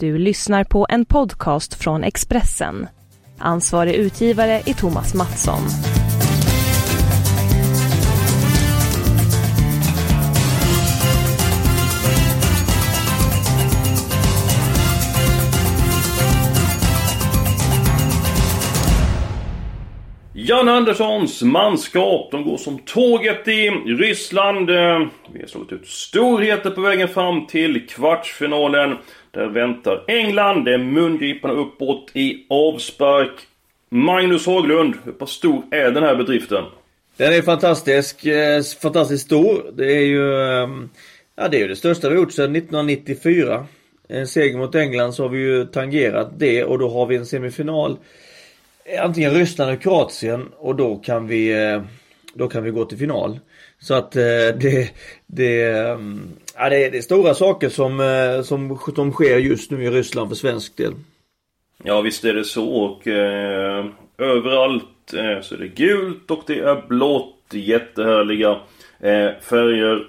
Du lyssnar på en podcast från Expressen. Ansvarig utgivare är Thomas Mattsson. Jan Anderssons manskap, de går som tåget i Ryssland. Vi har slagit ut storheter på vägen fram till kvartsfinalen. Där väntar England, det är mungiporna uppåt i avspark. Magnus Haglund, hur pass stor är den här bedriften? Den är fantastisk, eh, fantastiskt stor. Det är ju, ehm, ja det är ju det största vi gjort sedan 1994. En seger mot England så har vi ju tangerat det och då har vi en semifinal. Eh, antingen Ryssland eller Kroatien och då kan vi, eh, då kan vi gå till final. Så att eh, det, det, ehm, ja, det, är, det är stora saker som, eh, som, som sker just nu i Ryssland för svensk del. Ja visst är det så och eh, överallt eh, så är det gult och det är blått. Jättehärliga eh, färger.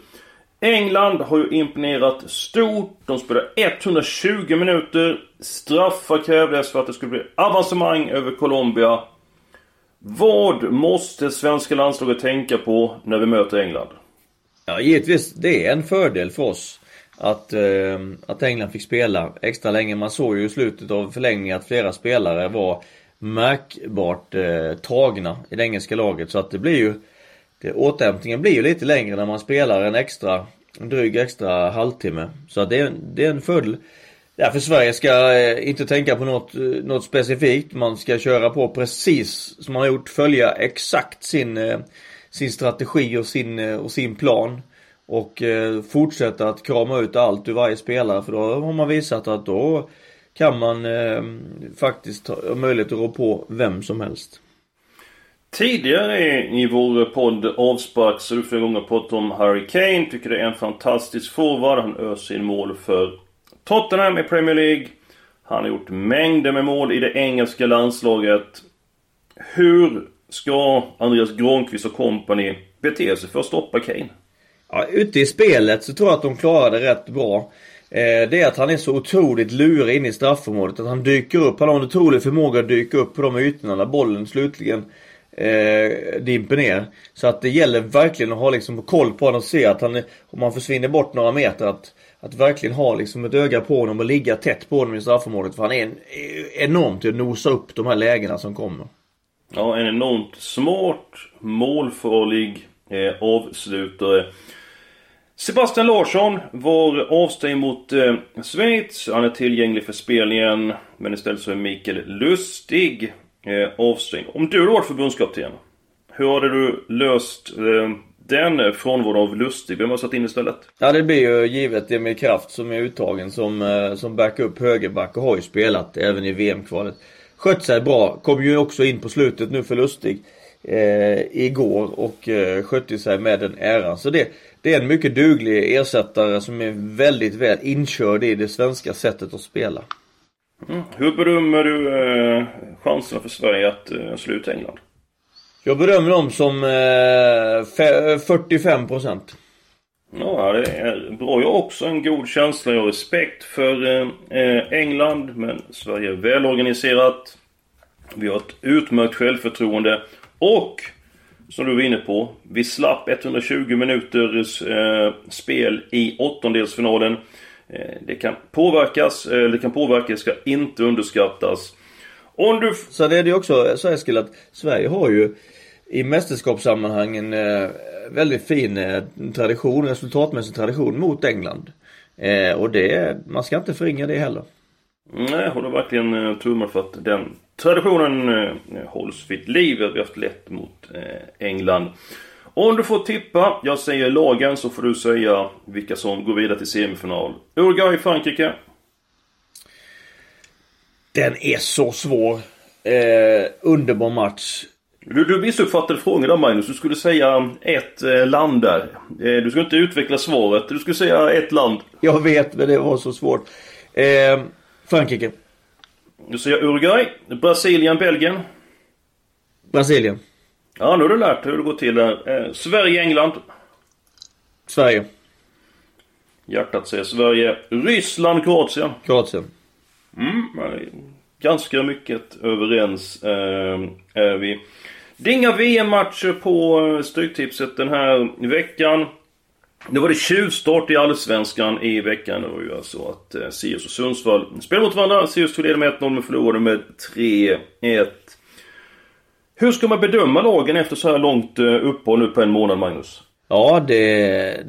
England har ju imponerat stort. De spelar 120 minuter. Straffar krävdes för att det skulle bli avancemang över Colombia. Vad måste svenska landslaget tänka på när vi möter England? Ja, givetvis. Det är en fördel för oss. Att, eh, att England fick spela extra länge. Man såg ju i slutet av förlängningen att flera spelare var märkbart eh, tagna i det engelska laget. Så att det blir ju det, Återhämtningen blir ju lite längre när man spelar en extra En dryg extra halvtimme. Så att det, är, det är en fördel. Därför Sverige ska eh, inte tänka på något, eh, något specifikt. Man ska köra på precis som man har gjort. Följa exakt sin, eh, sin strategi och sin, och sin plan. Och fortsätta att krama ut allt ur varje spelare. För då har man visat att då kan man faktiskt ha möjlighet att rå på vem som helst. Tidigare i vår podd Avspark så har du flera gånger pratat om Harry Kane. Tycker det är en fantastisk forward. Han öser in mål för Tottenham i Premier League. Han har gjort mängder med mål i det engelska landslaget. Hur ska Andreas Granqvist och company bete sig för att stoppa Kane? Ja, ute i spelet så tror jag att de klarar det rätt bra. Eh, det är att han är så otroligt lurig inne i straffområdet. Att han dyker upp. Han har en otrolig förmåga att dyka upp på de ytorna där bollen slutligen eh, dimper ner. Så att det gäller verkligen att ha liksom koll på honom och se att han, om han försvinner bort några meter att att verkligen ha liksom ett öga på honom och ligga tätt på honom i straffområdet. För han är en, eh, enormt att nosa upp de här lägena som kommer. Ja, en enormt smart, målfarlig eh, avslutare. Sebastian Larsson var avstängd mot eh, Schweiz. Han är tillgänglig för spelningen. Men istället så är Mikael Lustig eh, avstängd. Om du hade varit förbundskapten. Hur hade du löst eh, den frånvaron av Lustig? Vem har satt in istället? Ja det blir ju givet Emil Kraft som är uttagen som, eh, som backup högerback och har ju spelat även i VM-kvalet. Skött sig bra. Kom ju också in på slutet nu för Lustig. Eh, igår och eh, skötte sig med den äran. Så det, det är en mycket duglig ersättare som är väldigt väl inkörd i det svenska sättet att spela. Mm. Hur bedömer du eh, chanserna för Sverige att eh, slå ut England? Jag bedömer dem som eh, 45%. Ja, det är bra. Jag har också en god känsla. Jag har respekt för eh, England. Men Sverige är välorganiserat. Vi har ett utmärkt självförtroende. Och, som du var inne på, vi slapp 120 minuters eh, spel i åttondelsfinalen. Eh, det kan påverkas, eh, det kan påverka, ska inte underskattas. Om du... Så det är det ju också så Eskil att Sverige har ju i mästerskapssammanhang en eh, väldigt fin tradition, resultatmässig tradition mot England. Och det, man ska inte förringa det heller. Nej, jag håller verkligen tummar för att den traditionen hålls vid liv. Vi har haft lätt mot England. Om du får tippa, jag säger lagen så får du säga vilka som går vidare till semifinal. Uruguay, Frankrike. Den är så svår. Eh, underbar match. Du, du missuppfattade frågan där Magnus. Du skulle säga ett eh, land där. Eh, du skulle inte utveckla svaret. Du skulle säga ett land. Jag vet men det var så svårt. Eh, Frankrike. Du säger Uruguay, Brasilien, Belgien. Brasilien. Ja, nu har du lärt dig hur det går till där. Eh, Sverige, England. Sverige. Hjärtat säger Sverige. Ryssland, Kroatien. Kroatien. ganska mycket överens eh, är vi. Det är inga VM-matcher på eh, Stryktipset den här veckan. Det var det tjuvstart i Allsvenskan i veckan. Det var ju alltså att eh, Sirius och Sundsvall spelade mot varandra. Sirius tog ledning med 1-0 men förlorade med 3-1. Hur ska man bedöma lagen efter så här långt eh, uppehåll nu på en månad, Magnus? Ja, det,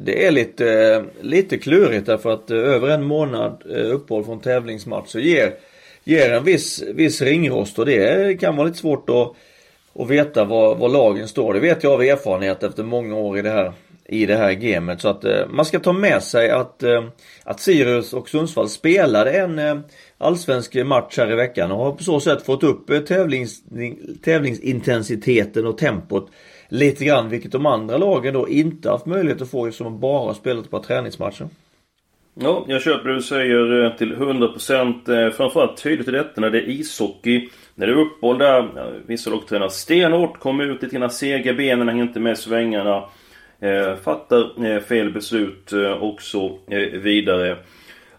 det är lite, eh, lite klurigt därför att eh, över en månad uppehåll från tävlingsmatcher ger, ger en viss, viss ringrost och det kan vara lite svårt att, att veta var, var lagen står. Det vet jag av erfarenhet efter många år i det här i det här gamet. Så att eh, man ska ta med sig att, eh, att Sirius och Sundsvall spelade en eh, allsvensk match här i veckan och har på så sätt fått upp eh, tävlings, tävlingsintensiteten och tempot lite grann. Vilket de andra lagen då inte haft möjlighet att få som bara spelat ett par träningsmatcher. Ja, jag köper det du säger eh, till 100% eh, Framförallt tydligt i detta när det är ishockey När det är uppehåll där Vissa lag tränar stenhårt, kommer ut lite grann sega benen, hänger inte med svängarna Eh, fattar eh, fel beslut eh, och så vidare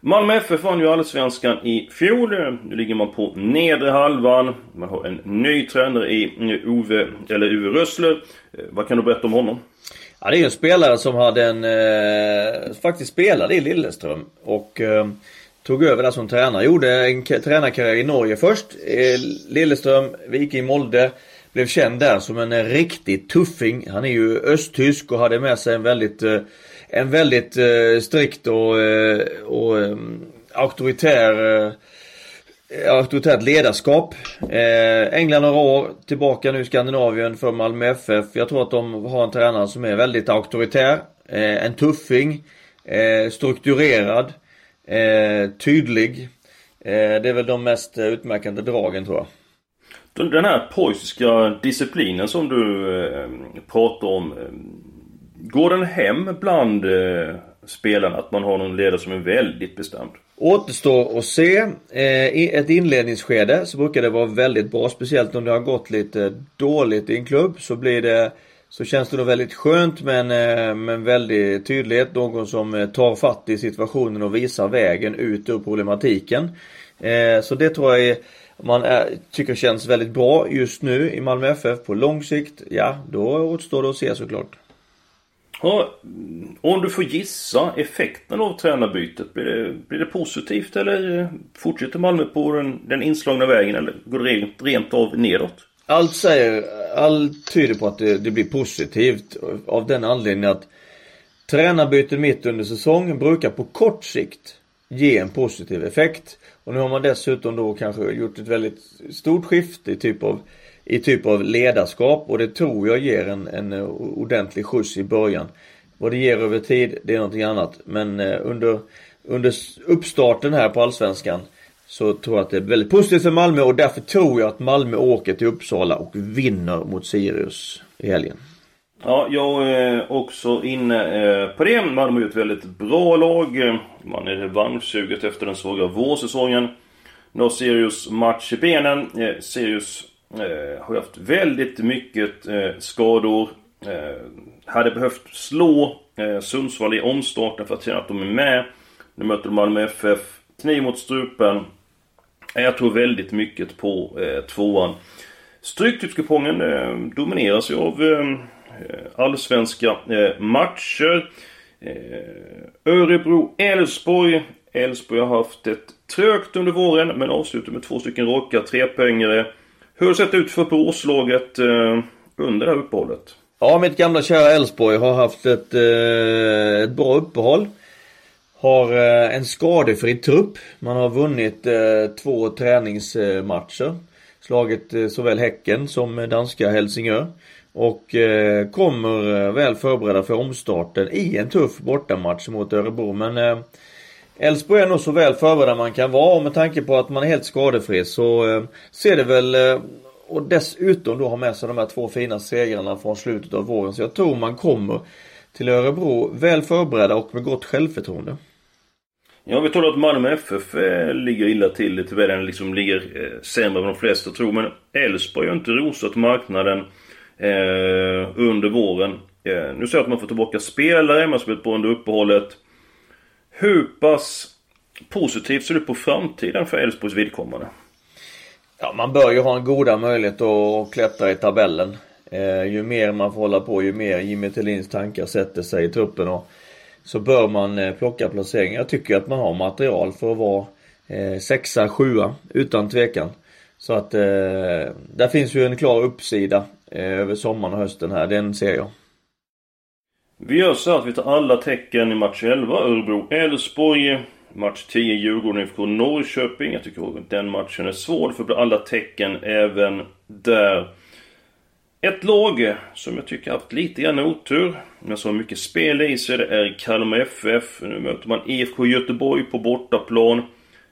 Malmö FF vann ju Allsvenskan i fjol. Nu ligger man på nedre halvan. Man har en ny tränare i Ove, eller Uwe Rössler. Vad kan du berätta om honom? Ja, det är en spelare som hade en, eh, faktiskt spelade i Lilleström och eh, tog över där som tränare. Gjorde en tränarkarriär i Norge först. Eh, Lilleström, Viking Molde. Blev känd där som en eh, riktig tuffing. Han är ju östtysk och hade med sig en väldigt, eh, en väldigt eh, strikt och, och auktoritär auktoritärt ledarskap. Eh, England några år tillbaka nu i Skandinavien för Malmö FF. Jag tror att de har en tränare som är väldigt auktoritär. Eh, en tuffing. Eh, strukturerad. Tydlig. Det är väl de mest utmärkande dragen tror jag. Den här preussiska disciplinen som du eh, pratar om. Eh, går den hem bland eh, spelarna? Att man har någon ledare som är väldigt bestämd? Återstår att se. Eh, I ett inledningsskede så brukar det vara väldigt bra. Speciellt om det har gått lite dåligt i en klubb så blir det så känns det nog väldigt skönt men, eh, men väldigt tydlighet. Någon som eh, tar fatt i situationen och visar vägen ut ur problematiken. Så det tror jag är, man är, tycker känns väldigt bra just nu i Malmö FF. På lång sikt, ja då återstår det att se såklart. Ja, om du får gissa effekten av tränarbytet. Blir det, blir det positivt eller fortsätter Malmö på den, den inslagna vägen eller går det rent, rent av nedåt? Allt säger, allt tyder på att det, det blir positivt av den anledningen att tränarbyten mitt under säsongen brukar på kort sikt ge en positiv effekt. Och nu har man dessutom då kanske gjort ett väldigt stort skifte i typ av i typ av ledarskap och det tror jag ger en, en eh, ordentlig skjuts i början. Vad det ger över tid, det är någonting annat. Men eh, under, under uppstarten här på Allsvenskan så tror jag att det är väldigt positivt för Malmö och därför tror jag att Malmö åker till Uppsala och vinner mot Sirius i helgen. Ja, jag är också inne eh, på det. Malmö är ett väldigt bra lag. Man är revanschsuget efter den svaga vårsäsongen. Nu har Sirius match i benen. Eh, Sirius eh, har haft väldigt mycket skador. Hade behövt slå Sundsvall i omstarten för att känna att de är med. Nu möter de Malmö FF. Kniv mot strupen. Jag tror väldigt mycket på tvåan. Stryktipskupongen domineras ju av Eh, allsvenska eh, matcher. Eh, Örebro-Elfsborg. Elfsborg har haft ett trögt under våren men avslutar med två stycken raka trepoängare. Hur har det sett ut för Boråslaget under det här uppehållet? Ja, mitt gamla kära Elfsborg har haft ett, ett bra uppehåll. Har en skadefri trupp. Man har vunnit två träningsmatcher. Slagit såväl Häcken som danska Helsingör. Och eh, kommer eh, väl förberedda för omstarten i en tuff bortamatch mot Örebro. Men eh, Elfsborg är nog så väl förberedda man kan vara och med tanke på att man är helt skadefri så eh, ser det väl eh, och dessutom då ha med sig de här två fina segrarna från slutet av våren. Så jag tror man kommer till Örebro väl förberedda och med gott självförtroende. Ja, vi talar att Malmö FF eh, ligger illa till. Tyvärr den liksom ligger eh, sämre än de flesta tror. Men Elfsborg har inte rosat marknaden eh, under våren. Eh, nu ser jag att man får tillbaka spelare, man spelat på under uppehållet. Hur pass positivt ser du på framtiden för Elfsborgs vidkommande? Ja, man bör ju ha en goda möjlighet att klättra i tabellen. Eh, ju mer man får hålla på, ju mer Jimmy Tillins tankar sätter sig i truppen och så bör man eh, plocka placeringar. Jag tycker att man har material för att vara eh, sexa, sjua utan tvekan. Så att eh, där finns ju en klar uppsida eh, över sommaren och hösten här, den ser jag. Vi gör så att vi tar alla tecken i match 11, Örebro-Elfsborg. Match 10, Djurgården IFK Norrköping. Jag tycker att den matchen är svår för alla tecken även där. Ett lag eh, som jag tycker haft lite grann otur, men som har mycket spel i sig, det är Kalmar FF. Nu möter man IFK Göteborg på bortaplan.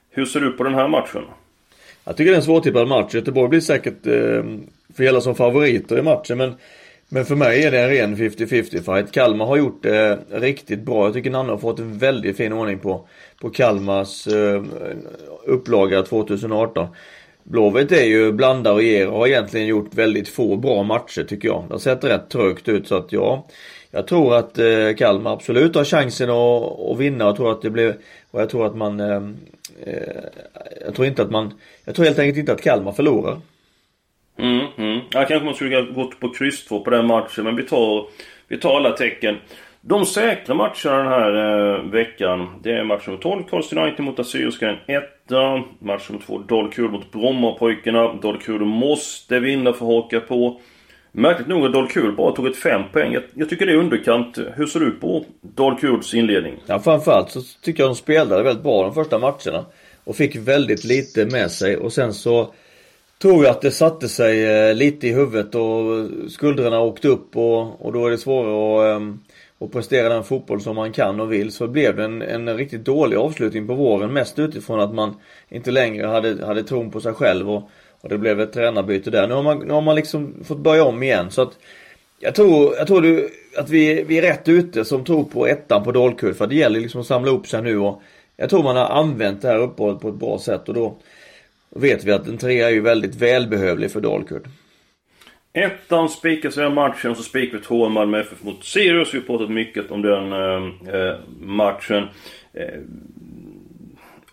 Hur ser du på den här matchen? Jag tycker det är en svårtippad match. Göteborg blir säkert eh, för hela som favoriter i matchen, men men för mig är det en ren 50-50 fight. Kalmar har gjort det riktigt bra. Jag tycker Nanne har fått en väldigt fin ordning på, på Kalmars eh, upplaga 2018. Blåvitt är ju blandar och ger och har egentligen gjort väldigt få bra matcher tycker jag. Det har sett rätt trögt ut så att ja. Jag tror att eh, Kalmar absolut har chansen att, att vinna. Jag tror att det blir och jag tror att man ehm, Eh, jag tror inte att man Jag tror helt enkelt inte att Kalmar förlorar. Mm, mm. Ja, kanske man skulle ha gått på kryss 2 på den matchen, men vi tar, vi tar alla tecken. De säkra matcherna den här eh, veckan, det är match nummer 12, Karlstad United mot Assyriska, en etta. Match nummer 2, Dalkurd mot Brommapojkarna. Dalkurd måste vinna för att haka på. Märkligt nog att Dalkurd bara tog ett 5 poäng. Jag, jag, tycker det är underkant. Hur ser du på Dalkurds inledning? Ja, framförallt så tycker jag de spelade väldigt bra de första matcherna. Och fick väldigt lite med sig och sen så tror jag att det satte sig eh, lite i huvudet och skuldrorna åkte upp och, och då är det svårare att, ehm, att prestera den fotboll som man kan och vill. Så blev det en, en riktigt dålig avslutning på våren. Mest utifrån att man inte längre hade, hade tron på sig själv och, och det blev ett tränarbyte där. Nu har man, nu har man liksom fått börja om igen så att jag tror, jag tror du, att vi, vi är rätt ute som tror på ettan på Dalkurd för det gäller liksom att samla upp sig nu och jag tror man har använt det här uppehållet på ett bra sätt och då vet vi att en trea är ju väldigt välbehövlig för Dalkurd. Ettan spikas i den matchen, så spikar vi tvåan Malmö FF mot Sirius. Vi har pratat mycket om den äh, matchen. Äh,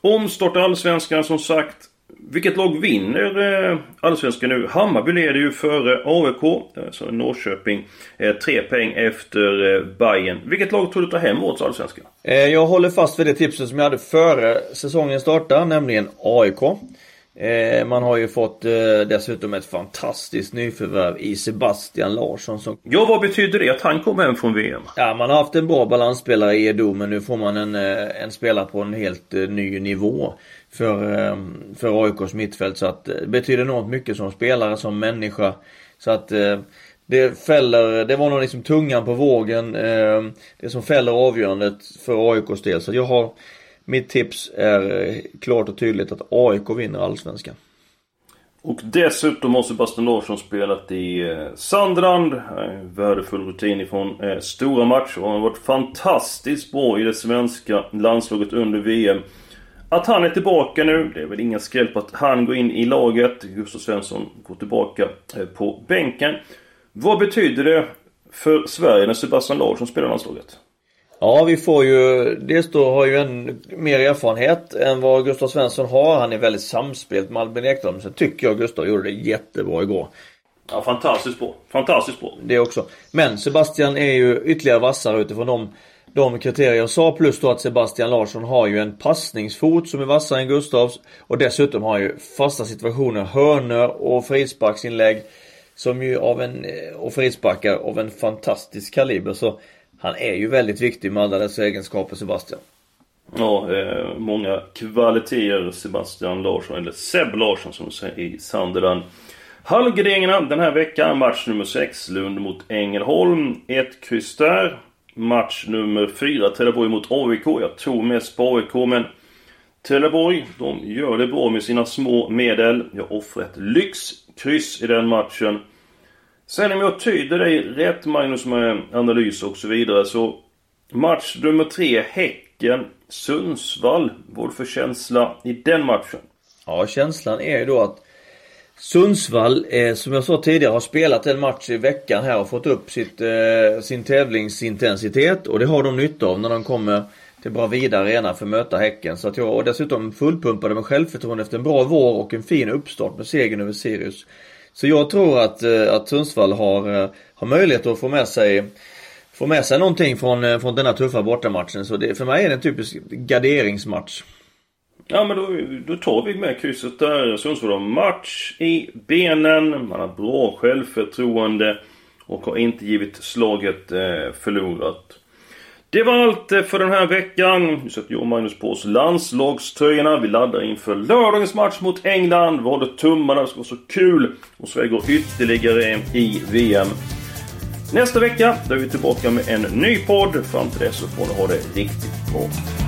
omstart Allsvenskan som sagt. Vilket lag vinner eh, Allsvenskan nu? Hammarby leder ju före AIK, alltså eh, Norrköping. Eh, tre poäng efter Bayern. Vilket lag tror du tar hem årets Allsvenskan? Jag håller fast vid det tipset som jag hade före säsongen startade, nämligen AIK. Eh, man har ju fått eh, dessutom ett fantastiskt nyförvärv i Sebastian Larsson som... Ja, vad betyder det att han kommer hem från VM? Ja, man har haft en bra balansspelare i Edo men nu får man en, eh, en spelare på en helt ny nivå för, för AIKs mittfält. Så att det betyder enormt mycket som spelare, som människa. Så att det fäller, det var nog liksom tungan på vågen. det som fäller avgörandet för AIKs del. Så jag har mitt tips är eh, klart och tydligt att AIK vinner Allsvenskan. Och dessutom har Sebastian Larsson spelat i eh, Sandrand. Sandland. Värdefull rutin ifrån eh, stora matcher. Han har varit fantastiskt bra i det svenska landslaget under VM. Att han är tillbaka nu, det är väl ingen skräll på att han går in i laget. Gustav Svensson går tillbaka eh, på bänken. Vad betyder det för Sverige när Sebastian Larsson spelar landslaget? Ja, vi får ju, dels då har ju en mer erfarenhet än vad Gustav Svensson har. Han är väldigt samspelt med Albin Ekdal. Sen tycker jag Gustav gjorde det jättebra igår. Ja, fantastiskt bra. Fantastiskt bra. Det också. Men Sebastian är ju ytterligare vassare utifrån de, de kriterier jag sa. Plus då att Sebastian Larsson har ju en passningsfot som är vassare än Gustavs. Och dessutom har han ju fasta situationer, hörnor och frisparksinlägg. Som ju av en, och frisparkar av en fantastisk kaliber. Så han är ju väldigt viktig med alla dessa egenskaper Sebastian. Ja, eh, många kvaliteter Sebastian Larsson, eller Seb Larsson som säger i Sunderland. Hallgarderingarna den här veckan. Match nummer 6, Lund mot Ängelholm. Ett kryss där. Match nummer 4, Trelleborg mot AIK. Jag tror mest på AIK, men Trelleborg, de gör det bra med sina små medel. Jag offrar ett lyxkryss i den matchen. Sen om jag tyder dig rätt Magnus med analys och så vidare så Match nummer tre, Häcken, Sundsvall. Vad för känsla i den matchen? Ja, känslan är ju då att Sundsvall, eh, som jag sa tidigare, har spelat en match i veckan här och fått upp sitt, eh, sin tävlingsintensitet. Och det har de nytta av när de kommer till Bravida Arena för att möta Häcken. Så att jag och dessutom fullpumpade med självförtroende efter en bra vår och en fin uppstart med segern över Sirius. Så jag tror att, eh, att Sundsvall har, eh, har möjlighet att få med sig Få med sig någonting från, eh, från denna tuffa bortamatchen. Så det, för mig är det en typisk garderingsmatch. Ja men då, då tar vi med krysset där. Sundsvall har match i benen. Man har bra självförtroende. Och har inte givit slaget eh, förlorat. Det var allt eh, för den här veckan. Nu sätter jag och Magnus på oss landslagströjorna. Vi laddar inför lördagens match mot England. Vi håller tummarna. Det ska vara så kul. Och Sverige går ytterligare i VM. Nästa vecka då är vi tillbaka med en ny podd. Fram till dess så får ni ha det riktigt bra.